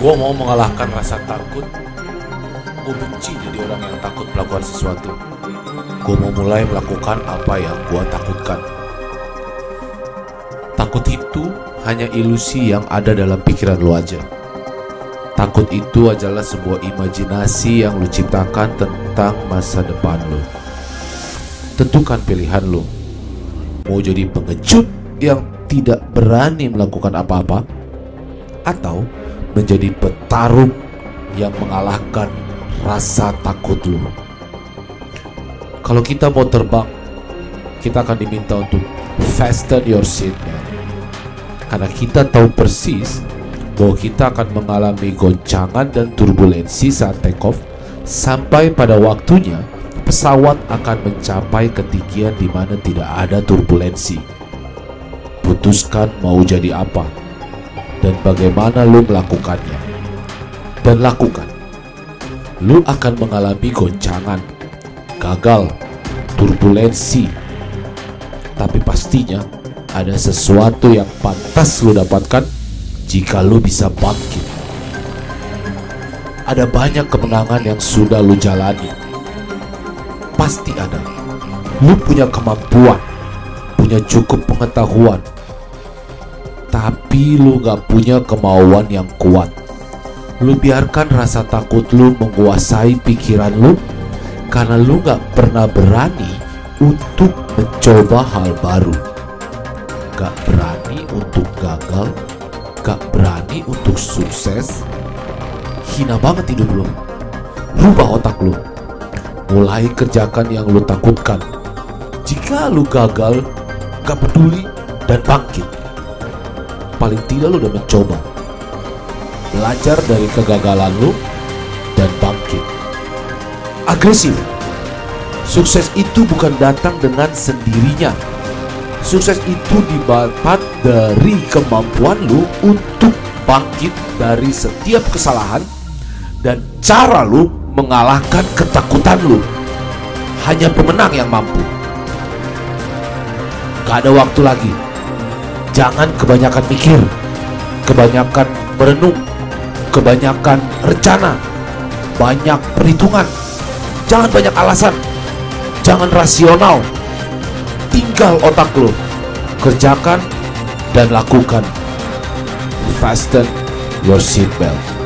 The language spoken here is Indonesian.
Gue mau mengalahkan rasa takut. Gue benci jadi orang yang takut melakukan sesuatu. Gue mau mulai melakukan apa yang gue takutkan. Takut itu hanya ilusi yang ada dalam pikiran lu aja. Takut itu adalah sebuah imajinasi yang lu ciptakan tentang masa depan lu. Tentukan pilihan lu. Mau jadi pengecut yang tidak berani melakukan apa-apa atau menjadi petarung yang mengalahkan rasa takut lu. Kalau kita mau terbang, kita akan diminta untuk fasten your seatbelt. Karena kita tahu persis bahwa kita akan mengalami goncangan dan turbulensi saat take off sampai pada waktunya pesawat akan mencapai ketinggian di mana tidak ada turbulensi. Putuskan mau jadi apa dan bagaimana lu melakukannya. Dan lakukan. Lu akan mengalami goncangan, gagal, turbulensi. Tapi pastinya ada sesuatu yang pantas lu dapatkan jika lu bisa bangkit. Ada banyak kemenangan yang sudah lu jalani. Pasti ada. Lu punya kemampuan, punya cukup pengetahuan, tapi lu gak punya kemauan yang kuat. Lu biarkan rasa takut lu menguasai pikiran lu karena lu gak pernah berani untuk mencoba hal baru. Gak berani untuk gagal, gak berani untuk sukses. Hina banget hidup lu. Rubah otak lu. Mulai kerjakan yang lu takutkan. Jika lu gagal, gak peduli dan bangkit paling tidak lu udah mencoba. Belajar dari kegagalan lu dan bangkit. Agresif. Sukses itu bukan datang dengan sendirinya. Sukses itu didapat dari kemampuan lu untuk bangkit dari setiap kesalahan dan cara lu mengalahkan ketakutan lu hanya pemenang yang mampu. Gak ada waktu lagi Jangan kebanyakan mikir, kebanyakan merenung, kebanyakan rencana, banyak perhitungan. Jangan banyak alasan, jangan rasional. Tinggal otak lo, kerjakan dan lakukan. Fasten your seatbelt.